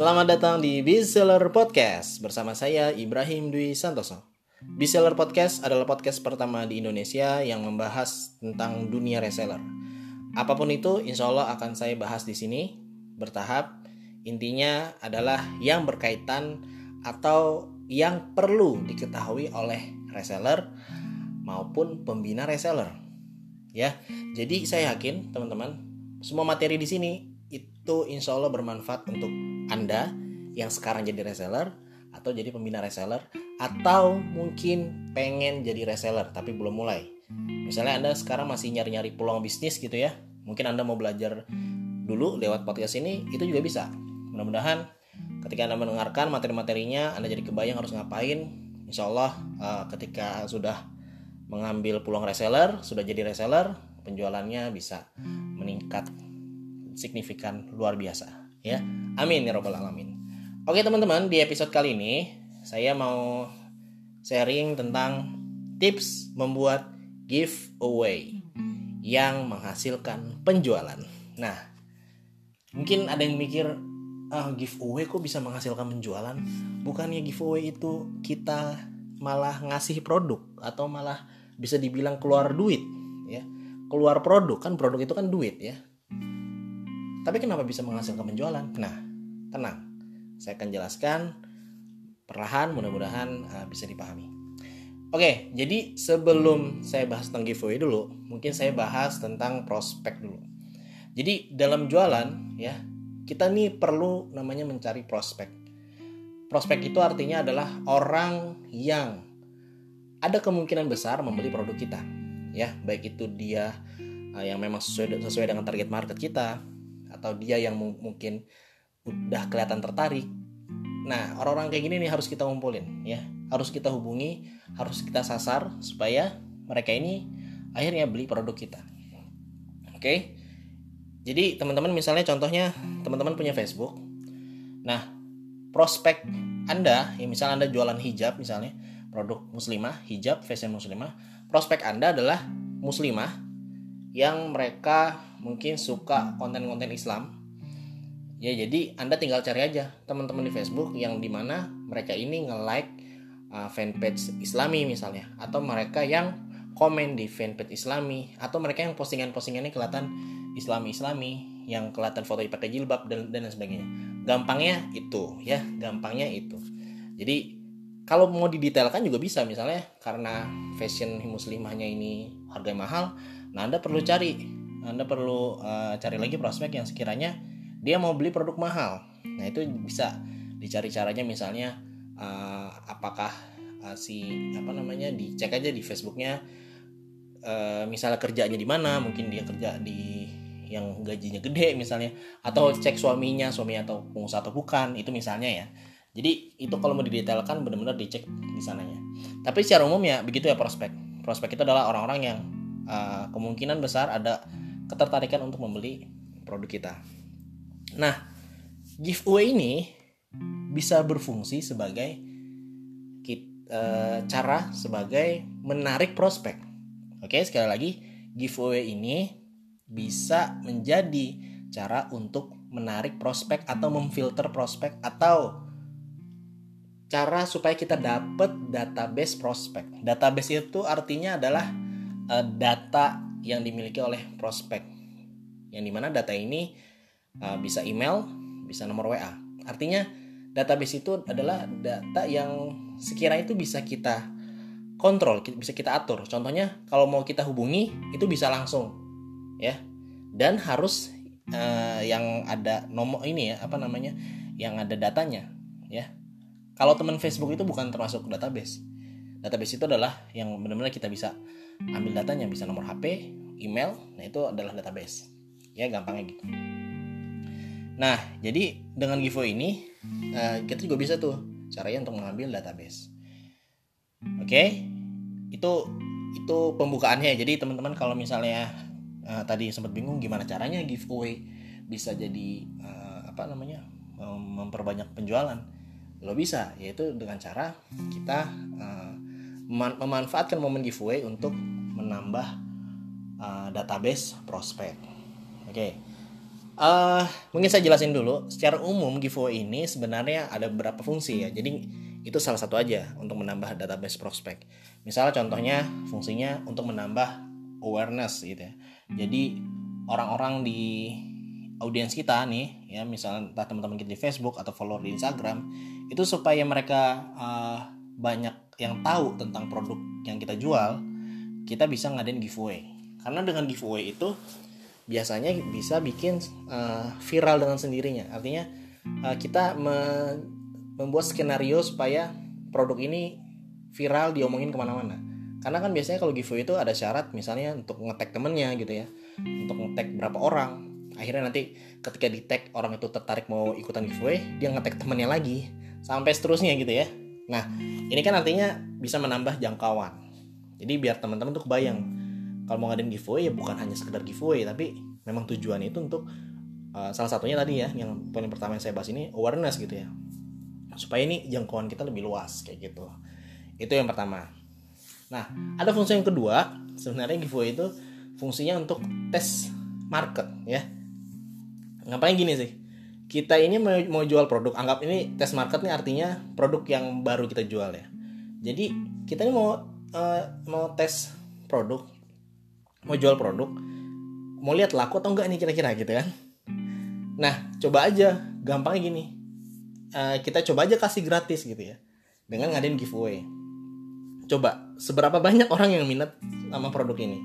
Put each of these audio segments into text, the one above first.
Selamat datang di Bestseller Podcast bersama saya Ibrahim Dwi Santoso. Bestseller Podcast adalah podcast pertama di Indonesia yang membahas tentang dunia reseller. Apa pun itu, insya Allah akan saya bahas di sini bertahap. Intinya adalah yang berkaitan atau yang perlu diketahui oleh reseller maupun pembina reseller. Ya, jadi saya yakin teman-teman semua materi di sini itu insya Allah bermanfaat untuk anda yang sekarang jadi reseller atau jadi pembina reseller atau mungkin pengen jadi reseller tapi belum mulai. Misalnya Anda sekarang masih nyari-nyari peluang bisnis gitu ya. Mungkin Anda mau belajar dulu lewat podcast ini itu juga bisa. Mudah-mudahan ketika Anda mendengarkan materi-materinya Anda jadi kebayang harus ngapain. Insya Allah uh, ketika sudah mengambil peluang reseller, sudah jadi reseller, penjualannya bisa meningkat signifikan luar biasa ya. Amin ya robbal alamin. Oke teman-teman, di episode kali ini saya mau sharing tentang tips membuat giveaway yang menghasilkan penjualan. Nah, mungkin ada yang mikir, ah giveaway kok bisa menghasilkan penjualan? Bukannya giveaway itu kita malah ngasih produk atau malah bisa dibilang keluar duit, ya? Keluar produk kan produk itu kan duit ya. Tapi kenapa bisa menghasilkan penjualan? Nah, tenang. Saya akan jelaskan perlahan mudah-mudahan uh, bisa dipahami. Oke, jadi sebelum saya bahas tentang giveaway dulu, mungkin saya bahas tentang prospek dulu. Jadi dalam jualan ya, kita nih perlu namanya mencari prospek. Prospek itu artinya adalah orang yang ada kemungkinan besar membeli produk kita. Ya, baik itu dia uh, yang memang sesuai sesuai dengan target market kita atau dia yang mungkin udah kelihatan tertarik. Nah, orang-orang kayak gini nih harus kita ngumpulin ya. Harus kita hubungi, harus kita sasar supaya mereka ini akhirnya beli produk kita. Oke. Jadi, teman-teman misalnya contohnya teman-teman punya Facebook. Nah, prospek Anda, ya misalnya Anda jualan hijab misalnya, produk muslimah, hijab fashion muslimah, prospek Anda adalah muslimah yang mereka mungkin suka konten-konten Islam. Ya jadi anda tinggal cari aja teman-teman di Facebook yang di mana mereka ini nge-like uh, fanpage Islami misalnya. Atau mereka yang komen di fanpage Islami. Atau mereka yang postingan-postingannya kelihatan Islami-Islami yang kelihatan foto pakai jilbab dan dan sebagainya. Gampangnya itu ya. Gampangnya itu. Jadi kalau mau didetailkan juga bisa misalnya karena fashion muslimahnya ini harga mahal nah anda perlu cari. Anda perlu uh, cari lagi prospek yang sekiranya dia mau beli produk mahal. Nah itu bisa dicari caranya misalnya uh, apakah uh, si apa namanya dicek aja di Facebooknya uh, misalnya kerjanya di mana mungkin dia kerja di yang gajinya gede misalnya atau cek suaminya suami atau pengusaha atau bukan itu misalnya ya. Jadi itu kalau mau didetailkan benar-benar dicek di sananya. Tapi secara umum ya begitu ya prospek. Prospek itu adalah orang-orang yang uh, kemungkinan besar ada ketertarikan untuk membeli produk kita Nah, giveaway ini bisa berfungsi sebagai e, cara sebagai menarik prospek. Oke, sekali lagi, giveaway ini bisa menjadi cara untuk menarik prospek atau memfilter prospek atau cara supaya kita dapat database prospek. Database itu artinya adalah e, data yang dimiliki oleh prospek. Yang di mana data ini uh, bisa email, bisa nomor WA. Artinya database itu adalah data yang sekiranya itu bisa kita kontrol, bisa kita atur. Contohnya kalau mau kita hubungi itu bisa langsung, ya. Dan harus uh, yang ada nomor ini ya, apa namanya, yang ada datanya, ya. Kalau teman Facebook itu bukan termasuk database. Database itu adalah yang benar-benar kita bisa ambil datanya, bisa nomor HP, email, nah itu adalah database. Ya, gampangnya gitu. Nah, jadi dengan giveaway ini uh, kita juga bisa tuh caranya untuk mengambil database. Oke, okay? itu itu pembukaannya. Jadi teman-teman kalau misalnya uh, tadi sempat bingung gimana caranya giveaway bisa jadi uh, apa namanya memperbanyak penjualan, lo bisa yaitu dengan cara kita uh, memanfaatkan momen giveaway untuk menambah uh, database prospek. Oke. Okay uh, mungkin saya jelasin dulu. Secara umum giveaway ini sebenarnya ada beberapa fungsi ya. Jadi itu salah satu aja untuk menambah database prospek. Misalnya contohnya fungsinya untuk menambah awareness gitu ya. Jadi orang-orang di audiens kita nih ya misalnya teman-teman kita di Facebook atau follower di Instagram itu supaya mereka uh, banyak yang tahu tentang produk yang kita jual kita bisa ngadain giveaway. Karena dengan giveaway itu biasanya bisa bikin uh, viral dengan sendirinya. Artinya uh, kita me membuat skenario supaya produk ini viral diomongin ke mana-mana. Karena kan biasanya kalau giveaway itu ada syarat misalnya untuk ngetek temennya gitu ya. Untuk ngetek berapa orang. Akhirnya nanti ketika di tag orang itu tertarik mau ikutan giveaway dia ngetek temennya lagi. Sampai seterusnya gitu ya nah ini kan artinya bisa menambah jangkauan. Jadi biar teman-teman tuh kebayang kalau mau ngadain giveaway ya bukan hanya sekedar giveaway tapi memang tujuan itu untuk uh, salah satunya tadi ya yang poin pertama yang saya bahas ini awareness gitu ya. Supaya ini jangkauan kita lebih luas kayak gitu. Itu yang pertama. Nah ada fungsi yang kedua. Sebenarnya giveaway itu fungsinya untuk tes market ya. Ngapain gini sih kita ini mau, jual produk. Anggap ini tes market nih artinya produk yang baru kita jual ya. Jadi kita ini mau uh, mau tes produk mau jual produk mau lihat laku atau enggak nih kira-kira gitu kan. Nah coba aja. Gampangnya gini. Uh, kita coba aja kasih gratis gitu ya. Dengan ngadain giveaway. Coba seberapa banyak orang yang minat sama produk ini?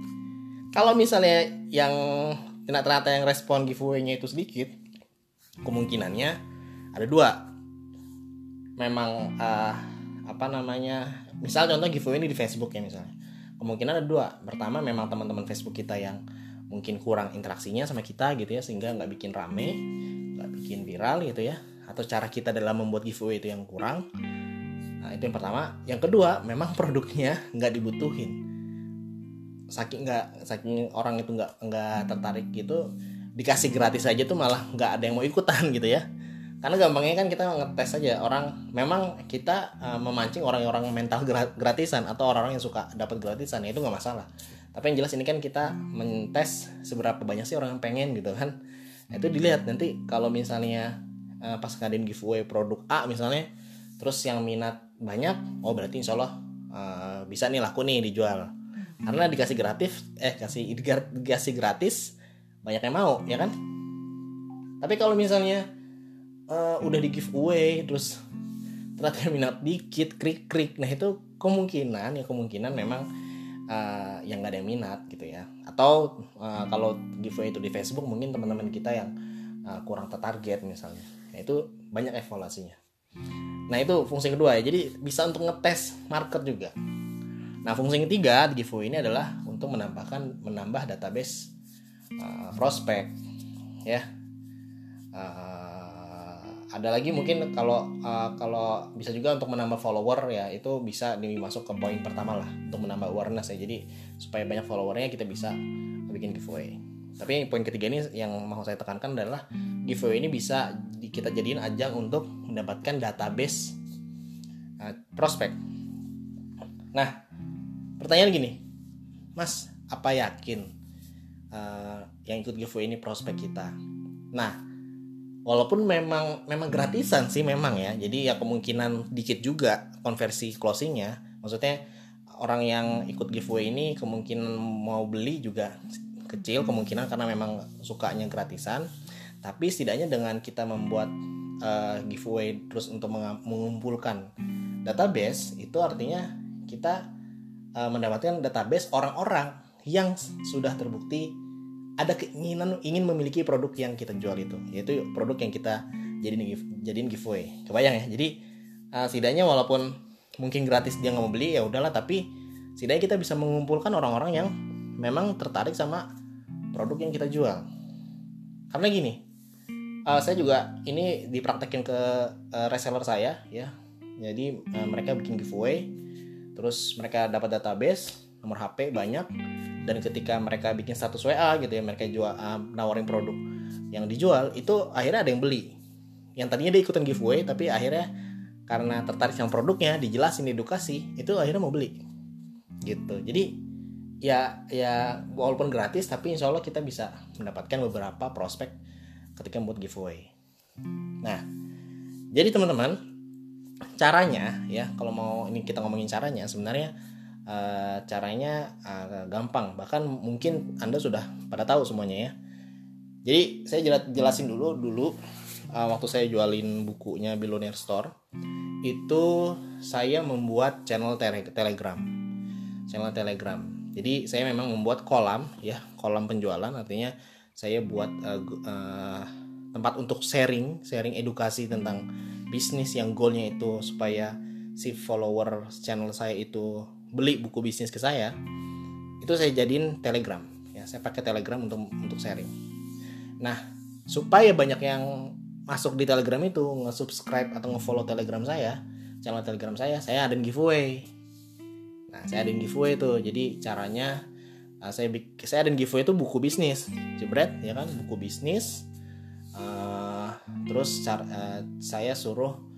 Kalau misalnya yang ternyata yang respon giveaway-nya itu sedikit kemungkinannya ada dua. Memang uh, apa namanya misal contoh giveaway ini di Facebook ya misalnya. Kemungkinan ada dua. Pertama memang teman-teman Facebook kita yang mungkin kurang interaksinya sama kita gitu ya sehingga nggak bikin rame nggak bikin viral gitu ya. Atau cara kita dalam membuat giveaway itu yang kurang. Nah itu yang pertama. Yang kedua memang produknya nggak dibutuhin. Saking nggak saking orang itu nggak nggak tertarik gitu dikasih gratis aja tuh malah nggak ada yang mau ikutan gitu ya. Karena gampangnya kan kita ngetes aja orang memang kita uh, memancing orang-orang mental gratisan atau orang-orang yang suka dapat gratisan ya itu nggak masalah. Tapi yang jelas ini kan kita mentes seberapa banyak sih orang yang pengen gitu kan. Nah, itu dilihat nanti kalau misalnya uh, pas ngadain giveaway produk A misalnya terus yang minat banyak oh berarti insya Allah uh, bisa nih laku nih dijual. Karena dikasih gratis eh kasih dikasih gratis banyak yang mau ya kan? Tapi kalau misalnya uh, udah di giveaway terus ternyata minat dikit krik krik nah itu kemungkinan ya kemungkinan memang uh, yang gak ada yang minat gitu ya. Atau uh, kalau giveaway itu di Facebook mungkin teman-teman kita yang uh, kurang tertarget misalnya. Nah itu banyak evaluasinya. Nah itu fungsi kedua ya. Jadi bisa untuk ngetes market juga. Nah, fungsi ketiga di giveaway ini adalah untuk menambahkan menambah database uh, prospek ya. Uh, ada lagi mungkin kalau uh, kalau bisa juga untuk menambah follower ya itu bisa dimasuk ke poin pertama lah untuk menambah awareness ya. Jadi supaya banyak followernya kita bisa bikin giveaway. Tapi poin ketiga ini yang mau saya tekankan adalah giveaway ini bisa kita jadiin ajang untuk mendapatkan database uh, prospek. Nah, pertanyaan gini mas apa yakin uh, yang ikut giveaway ini prospek kita. Nah walaupun memang memang gratisan sih memang ya. Jadi ya kemungkinan dikit juga konversi closingnya. Maksudnya orang yang ikut giveaway ini kemungkinan mau beli juga kecil kemungkinan karena memang sukanya gratisan. Tapi setidaknya dengan kita membuat uh, giveaway terus untuk mengumpulkan database itu artinya kita uh, mendapatkan database orang-orang yang sudah terbukti ada keinginan ingin memiliki produk yang kita jual itu yaitu produk yang kita jadiin jadiin giveaway. Kebayang ya? Jadi uh, setidaknya walaupun mungkin gratis dia nggak mau beli ya udahlah. Tapi setidaknya kita bisa mengumpulkan orang-orang yang memang tertarik sama produk yang kita jual. Karena gini uh, saya juga ini dipraktekin ke uh, reseller saya ya. Jadi uh, mereka bikin giveaway terus mereka dapat database nomor HP banyak dan ketika mereka bikin status WA gitu ya mereka jual uh, nawarin produk yang dijual itu akhirnya ada yang beli. Yang tadinya dia ikutan giveaway tapi akhirnya karena tertarik sama produknya dijelasin edukasi itu akhirnya mau beli. Gitu. Jadi ya ya walaupun gratis tapi insya Allah kita bisa mendapatkan beberapa prospek ketika membuat giveaway. Nah, jadi teman-teman, caranya ya kalau mau ini kita ngomongin caranya sebenarnya uh, caranya uh, gampang. Bahkan mungkin anda sudah pada tahu semuanya ya. Jadi saya jelasin dulu dulu uh, waktu saya jualin bukunya Billionaire Store itu saya membuat channel tele telegram. Channel telegram. Jadi saya memang membuat kolam ya kolam penjualan. Artinya saya buat uh, uh, tempat untuk sharing sharing edukasi tentang bisnis yang goalnya itu supaya si follower channel saya itu beli buku bisnis ke saya itu saya jadiin telegram. Ya saya pakai telegram untuk untuk sharing. Nah supaya banyak yang masuk di telegram itu nge-subscribe atau nge-follow telegram saya channel telegram saya saya ada giveaway. Nah saya ada giveaway itu jadi caranya uh, saya saya ada giveaway itu buku bisnis. Jebret ya kan? Buku bisnis. Uh, terus cara, uh, saya suruh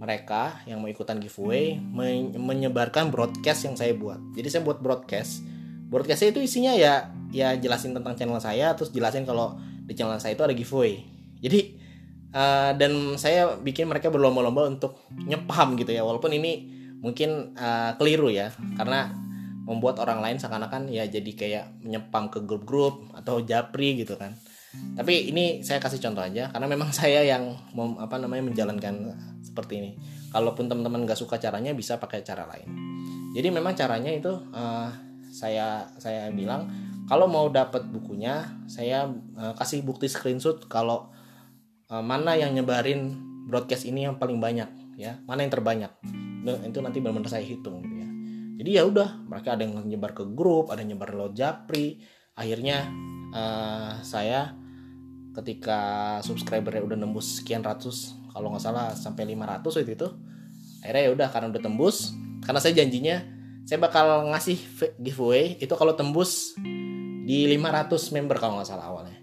mereka yang mau ikutan giveaway men menyebarkan broadcast yang saya buat. Jadi saya buat broadcast. Broadcastnya itu isinya ya ya jelasin tentang channel saya terus jelasin kalau di channel saya itu ada giveaway. Jadi uh, dan saya bikin mereka berlomba-lomba untuk nyepam gitu ya walaupun ini mungkin uh, keliru ya karena membuat orang lain seakan-akan ya jadi kayak menyepam ke grup-grup atau japri gitu kan tapi ini saya kasih contoh aja karena memang saya yang mem, apa namanya menjalankan seperti ini. Kalaupun teman-teman gak suka caranya bisa pakai cara lain. Jadi memang caranya itu uh, saya saya bilang kalau mau dapat bukunya saya uh, kasih bukti screenshot kalau uh, mana yang nyebarin broadcast ini yang paling banyak ya. Mana yang terbanyak. Nah, itu nanti benar-benar saya hitung gitu ya. Jadi ya udah mereka ada yang nyebar ke grup ada yang nyebar lo japri akhirnya uh, saya ketika subscribernya udah nembus sekian ratus kalau nggak salah sampai 500 waktu itu akhirnya ya udah karena udah tembus karena saya janjinya saya bakal ngasih giveaway itu kalau tembus di 500 member kalau nggak salah awalnya.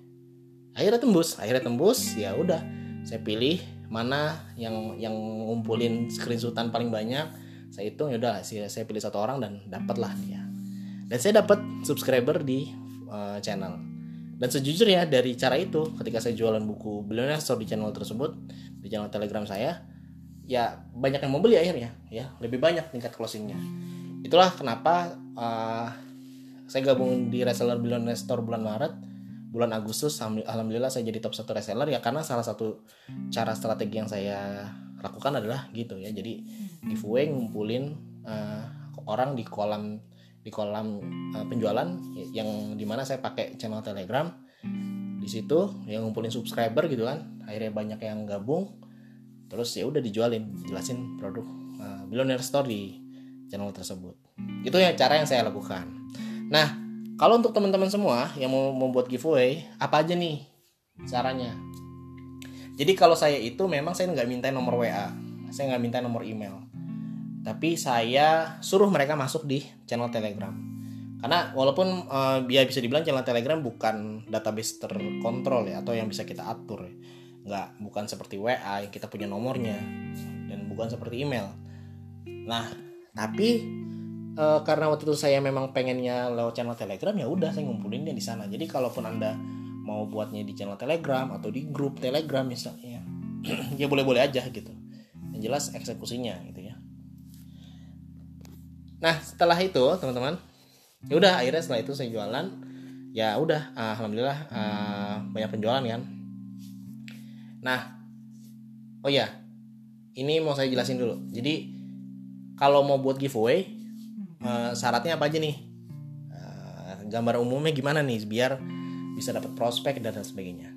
Akhirnya tembus akhirnya tembus ya udah saya pilih mana yang yang ngumpulin screenshotan paling banyak saya hitung ya udah saya pilih satu orang dan dapatlah dia. Dan saya dapat subscriber di uh, channel. Dan sejujurnya dari cara itu ketika saya jualan buku Billionaire Store di channel tersebut di channel Telegram saya ya banyak yang mau beli akhirnya ya. Lebih banyak tingkat closingnya. Itulah kenapa uh, saya gabung di reseller Billionaire Store bulan Maret bulan Agustus alhamdulillah saya jadi top satu reseller ya karena salah satu cara strategi yang saya lakukan adalah gitu ya. Jadi giveaway ngumpulin uh, orang di kolam di kolam uh, penjualan yang di mana saya pakai channel Telegram. Di situ yang ngumpulin subscriber gitu kan akhirnya banyak yang gabung. Terus ya udah dijualin jelasin produk uh, Billionaire Store di channel tersebut. Itu ya cara yang saya lakukan. Nah kalau untuk teman-teman semua yang mau membuat giveaway apa aja nih caranya? Jadi kalau saya itu memang saya nggak minta nomor WA saya nggak minta nomor email tapi saya suruh mereka masuk di channel Telegram. Karena walaupun uh, bisa dibilang channel Telegram bukan database terkontrol ya atau yang bisa kita atur ya. nggak bukan seperti WA yang kita punya nomornya dan bukan seperti email. Nah tapi uh, karena waktu itu saya memang pengennya lewat channel Telegram ya udah saya ngumpulinnya di sana. Jadi kalaupun anda mau buatnya di channel Telegram atau di grup Telegram misalnya ya boleh-boleh aja gitu. Yang jelas eksekusinya gitu nah setelah itu teman-teman ya udah akhirnya setelah itu saya jualan. Ya udah alhamdulillah uh, banyak penjualan kan. Nah oh ya ini mau saya jelasin dulu. Jadi kalau mau buat giveaway uh, syaratnya apa aja nih? Uh, gambar umumnya gimana nih biar bisa dapat prospek dan sebagainya.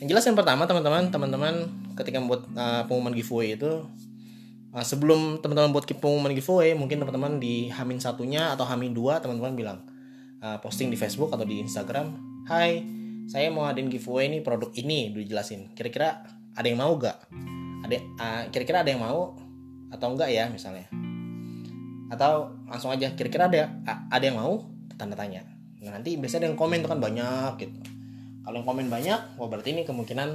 Yang jelas yang pertama teman-teman teman-teman ketika membuat uh, pengumuman giveaway itu Nah, sebelum teman-teman buat pengumuman giveaway, mungkin teman-teman di Hamin satunya atau Hamin dua teman-teman bilang uh, posting di Facebook atau di Instagram, Hai, saya mau adain giveaway nih produk ini, udah jelasin. Kira-kira ada yang mau gak? Ada, uh, kira-kira ada yang mau atau enggak ya misalnya? Atau langsung aja, kira-kira ada ada yang mau? Tanda tanya. Nah, nanti biasanya ada yang komen tuh kan banyak gitu. Kalau yang komen banyak, wah berarti ini kemungkinan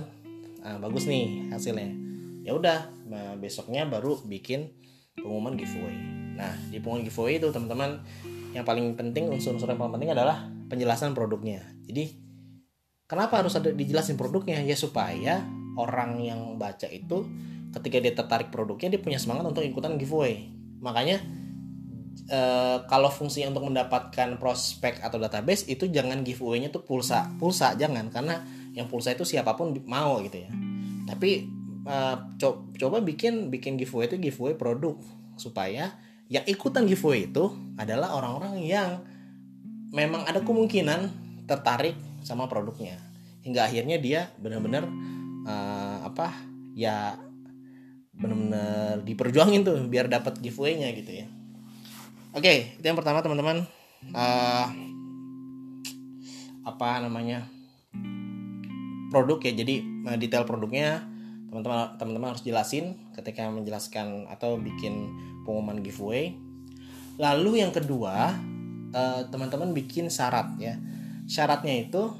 uh, bagus nih hasilnya ya udah nah, besoknya baru bikin pengumuman giveaway. Nah di pengumuman giveaway itu teman-teman yang paling penting unsur-unsur yang paling penting adalah penjelasan produknya. Jadi kenapa harus ada dijelasin produknya? Ya supaya orang yang baca itu ketika dia tertarik produknya dia punya semangat untuk ikutan giveaway. Makanya Uh, kalau fungsinya untuk mendapatkan prospek atau database itu jangan giveaway-nya tuh pulsa. Pulsa jangan karena yang pulsa itu siapa pun mau gitu ya. Tapi uh, co coba bikin bikin giveaway itu giveaway produk supaya yang ikutan giveaway itu adalah orang-orang yang memang ada kemungkinan tertarik sama produknya hingga akhirnya dia benar-benar uh, apa ya benar-benar diperjuangin tuh biar dapat giveaway-nya gitu ya Oke, itu yang pertama teman-teman. Uh, apa namanya? Produk ya. Jadi detail produknya teman-teman teman-teman harus jelasin ketika menjelaskan atau bikin pengumuman giveaway. Lalu yang kedua, uh, teman-teman bikin syarat ya. Syaratnya itu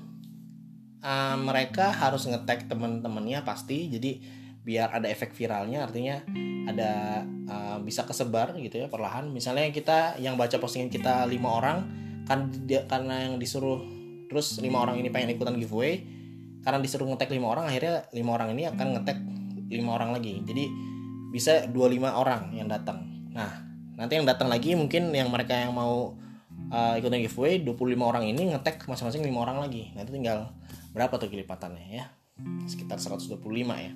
uh, mereka harus ngetek teman-temannya pasti. Jadi biar ada efek viralnya artinya ada uh, bisa kesebar gitu ya perlahan misalnya kita yang baca postingan kita lima orang kan karena yang disuruh terus lima orang ini pengen ikutan giveaway karena disuruh ngetek lima orang akhirnya lima orang ini akan ngetek lima orang lagi. Jadi bisa dua lima orang yang datang. Nah nanti yang datang lagi mungkin yang mereka yang mau uh, ikutan giveaway 25 orang ini ngetek masing-masing lima orang lagi. Nanti tinggal berapa tuh kelipatannya ya? Sekitar 125 ya?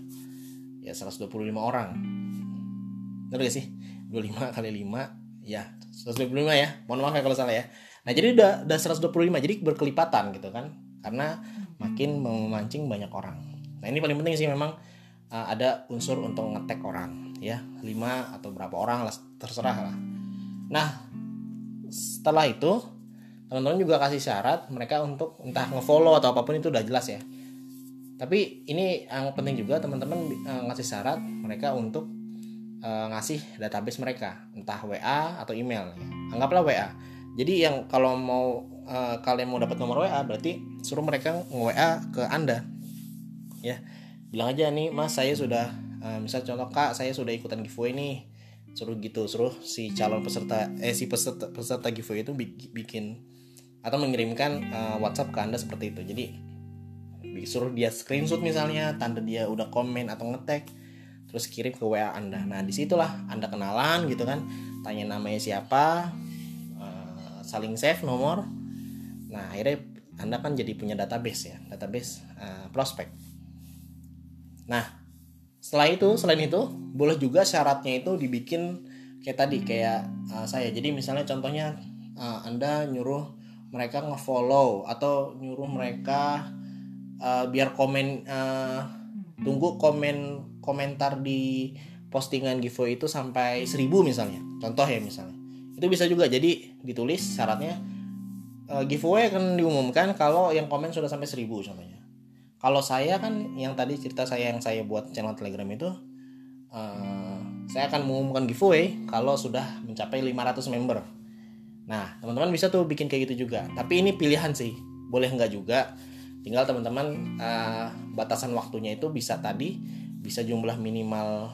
Ya 125 orang. Bener gak sih? 25 kali 5 ya 125 ya? Mohon maaf ya kalau salah ya. Nah jadi udah udah 125 jadi berkelipatan gitu kan? Karena makin memancing banyak orang. Nah ini paling penting sih memang uh, ada unsur untuk ngetek orang ya. 5 atau berapa orang lah terserah lah. Nah setelah itu teman-teman juga kasih syarat mereka untuk entah ngefollow atau apa pun itu udah jelas ya. Tapi ini yang penting juga teman-teman uh, ngasih syarat mereka untuk uh, ngasih database mereka. Entah WA atau email ya. anggaplah WA jadi yang kalau mau uh, kalian mau dapat nomor WA berarti suruh mereka nge-WA ke anda ya bilang aja nih mas saya sudah uh, misal contoh kak saya sudah ikutan giveaway nih suruh gitu suruh si calon peserta eh si peserta peserta giveaway itu bikin atau mengirimkan uh, WhatsApp ke anda seperti itu jadi disuruh dia screenshot misalnya tanda dia udah komen atau ngetek terus kirim ke WA Anda. Nah, di situlah Anda kenalan gitu kan, tanya namanya siapa, saling save nomor. Nah, akhirnya Anda kan jadi punya database ya, database uh, prospek. Nah, setelah itu, selain itu, boleh juga syaratnya itu dibikin kayak tadi kayak uh, saya. Jadi misalnya contohnya uh, Anda nyuruh mereka ngefollow atau nyuruh mereka uh, biar komen uh, tunggu komen komentar di postingan giveaway itu sampai seribu misalnya contoh ya misalnya itu bisa juga jadi ditulis syaratnya uh, giveaway akan diumumkan kalau yang komen sudah sampai seribu contohnya. Kalau saya kan yang tadi cerita saya yang saya buat channel telegram itu uh, saya akan mengumumkan giveaway kalau sudah mencapai 500 member. Nah teman-teman bisa tuh bikin kayak gitu juga. Tapi ini pilihan sih. Boleh nggak juga? Tinggal teman-teman uh, batasan waktunya itu bisa tadi bisa jumlah minimal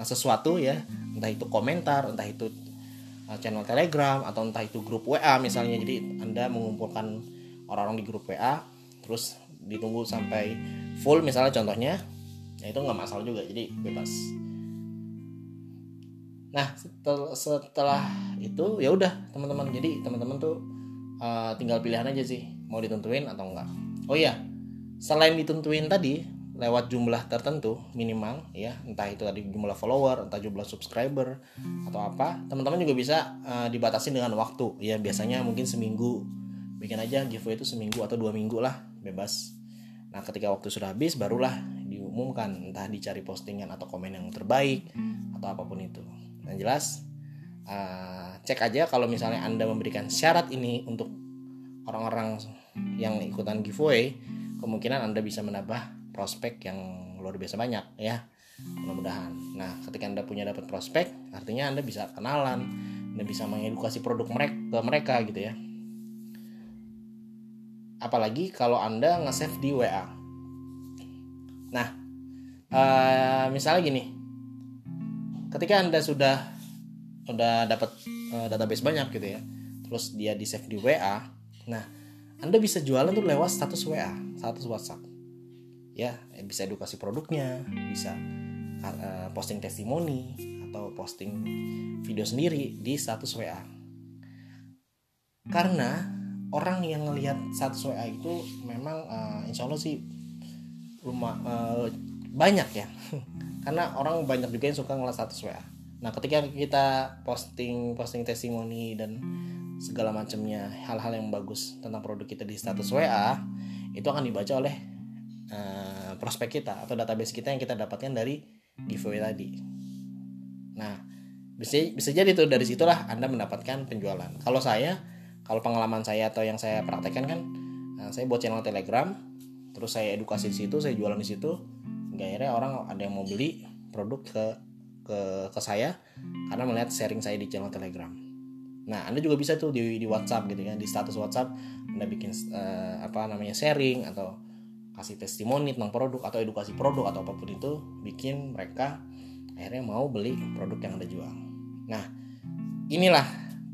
sesuatu ya. Entah itu komentar entah itu channel telegram atau entah itu grup WA misalnya. Jadi anda mengumpulkan orang-orang di grup WA terus ditunggu sampai full misalnya contohnya ya itu nggak masalah juga jadi bebas. Nah setel, setelah itu ya udah teman-teman. Jadi teman-teman tuh uh, tinggal pilihan aja sih mau ditentuin atau enggak oh iya selain ditentuin tadi lewat jumlah tertentu minimal ya. Entah itu tadi jumlah follower entah jumlah subscriber atau apa. Teman-teman juga bisa uh, dibatasi dengan waktu ya. Biasanya mungkin seminggu. Bikin aja giveaway itu seminggu atau dua minggu lah bebas. Nah ketika waktu sudah habis barulah diumumkan. Entah dicari postingan atau komen yang terbaik atau apa pun itu. Yang jelas uh, cek aja kalau misalnya anda memberikan syarat ini untuk orang-orang yang ikutan giveaway, kemungkinan Anda bisa menambah prospek yang luar biasa banyak ya. Mudah-mudahan. Nah, ketika Anda punya dapat prospek, artinya Anda bisa kenalan, Anda bisa mengedukasi produk mereka ke mereka gitu ya. Apalagi kalau Anda nge-save di WA. Nah, uh, misalnya gini. Ketika Anda sudah sudah dapat uh, database banyak gitu ya. Terus dia di-save di WA. Nah, Anda bisa jualan tuh lewat status WA, status WhatsApp. Ya, bisa edukasi produknya, bisa uh, posting testimoni atau posting video sendiri di status WA. Karena orang yang ngelihat status WA itu memang uh, insya Allah sih rumah uh, banyak ya karena orang banyak juga yang suka ngeliat status WA nah ketika kita posting posting testimoni dan segala macamnya hal-hal yang bagus tentang produk kita di status WA itu akan dibaca oleh uh, prospek kita atau database kita yang kita dapatkan dari giveaway tadi nah bisa bisa jadi tuh dari situlah anda mendapatkan penjualan kalau saya kalau pengalaman saya atau yang saya praktekkan kan uh, saya buat channel telegram terus saya edukasi di situ saya jualan di situ akhirnya orang ada yang mau beli produk ke ke ke saya karena melihat sharing saya di channel Telegram. Nah, Anda juga bisa tuh di di WhatsApp gitu kan, di status WhatsApp Anda bikin uh, apa namanya sharing atau kasih testimoni tentang produk atau edukasi produk atau apa pun itu bikin mereka akhirnya mau beli produk yang Anda jual. Nah, inilah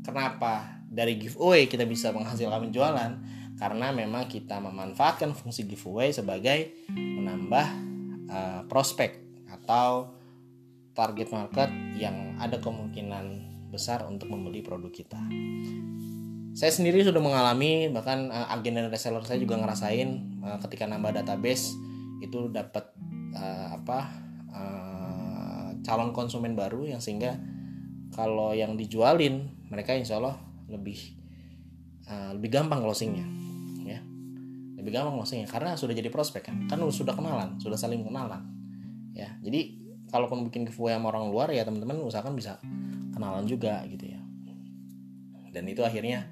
kenapa dari giveaway kita bisa menghasilkan penjualan karena memang kita memanfaatkan fungsi giveaway sebagai menambah uh, prospek atau target market yang ada kemungkinan besar untuk membeli produk kita. Saya sendiri sudah mengalami bahkan uh, agen dan reseller saya juga ngerasain uh, ketika nambah database itu dapat uh, apa uh, calon konsumen baru yang sehingga kalau yang dijualin mereka insya Allah lebih uh, lebih gampang closingnya lebih gampang maksudnya karena sudah jadi prospek kan. Kan sudah kenalan sudah saling kenalan ya. Jadi kalaupun bikin giveaway sama orang luar ya teman-teman usahakan bisa kenalan juga gitu ya dan itu akhirnya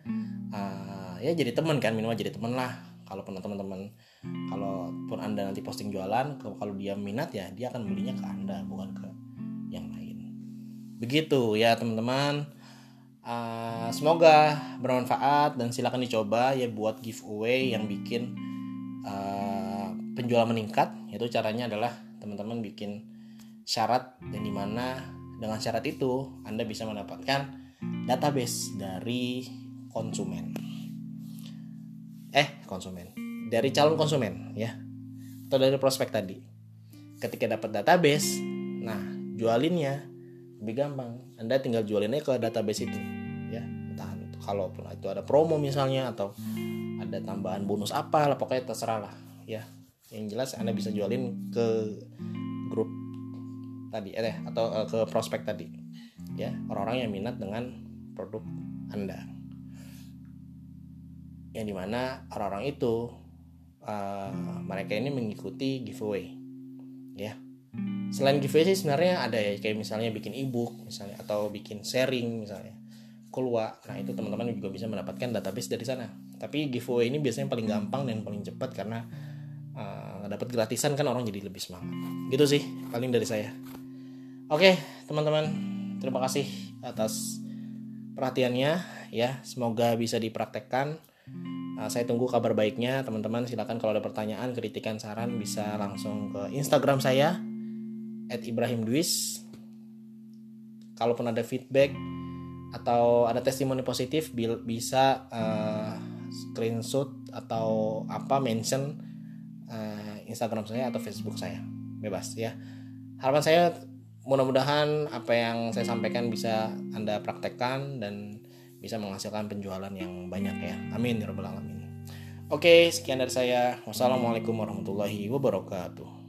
uh, ya jadi teman kan minimal jadi teman lah. Kalaupun teman-teman kalaupun anda nanti posting jualan kalau dia minat ya dia akan belinya ke anda bukan ke yang lain. Begitu ya teman-teman. Uh, semoga bermanfaat dan silakan dicoba ya buat giveaway yang bikin uh, penjualan meningkat. Itu caranya adalah teman-teman bikin syarat dan di mana dengan syarat itu Anda bisa mendapatkan database dari konsumen. Eh, konsumen. Dari calon konsumen ya. Atau dari prospek tadi. Ketika dapat database, nah jualinnya lebih gampang anda tinggal jualinnya ke database itu ya entah kalaupun itu ada promo misalnya atau ada tambahan bonus apa lah pokoknya terserah lah ya yang jelas anda bisa jualin ke grup tadi eh atau uh, ke prospek tadi ya orang-orang yang minat dengan produk anda. Yang di mana orang-orang itu uh, mereka ini mengikuti giveaway ya. Selain giveaway sih sebenarnya ada ya kayak misalnya bikin ebook misalnya atau bikin sharing misalnya keluar. Nah itu teman-teman juga bisa mendapatkan database dari sana. Tapi giveaway ini biasanya paling gampang dan paling cepat karena uh, dapat gratisan kan orang jadi lebih semangat. Gitu sih paling dari saya. Oke teman-teman terima kasih atas perhatiannya ya. Semoga bisa dipraktekkan. Uh, saya tunggu kabar baiknya teman-teman. Silakan kalau ada pertanyaan kritikan saran bisa langsung ke Instagram saya at Ibrahim Dwis kalaupun ada feedback atau ada testimoni positif bisa uh, screenshot atau apa mention uh, Instagram saya atau Facebook saya. Bebas ya. Harapan saya mudah-mudahan apa yang saya sampaikan bisa anda praktekkan dan bisa menghasilkan penjualan yang banyak ya. Amin ya rabbal alamin. Oke sekian dari saya. Wassalamualaikum warahmatullahi wabarakatuh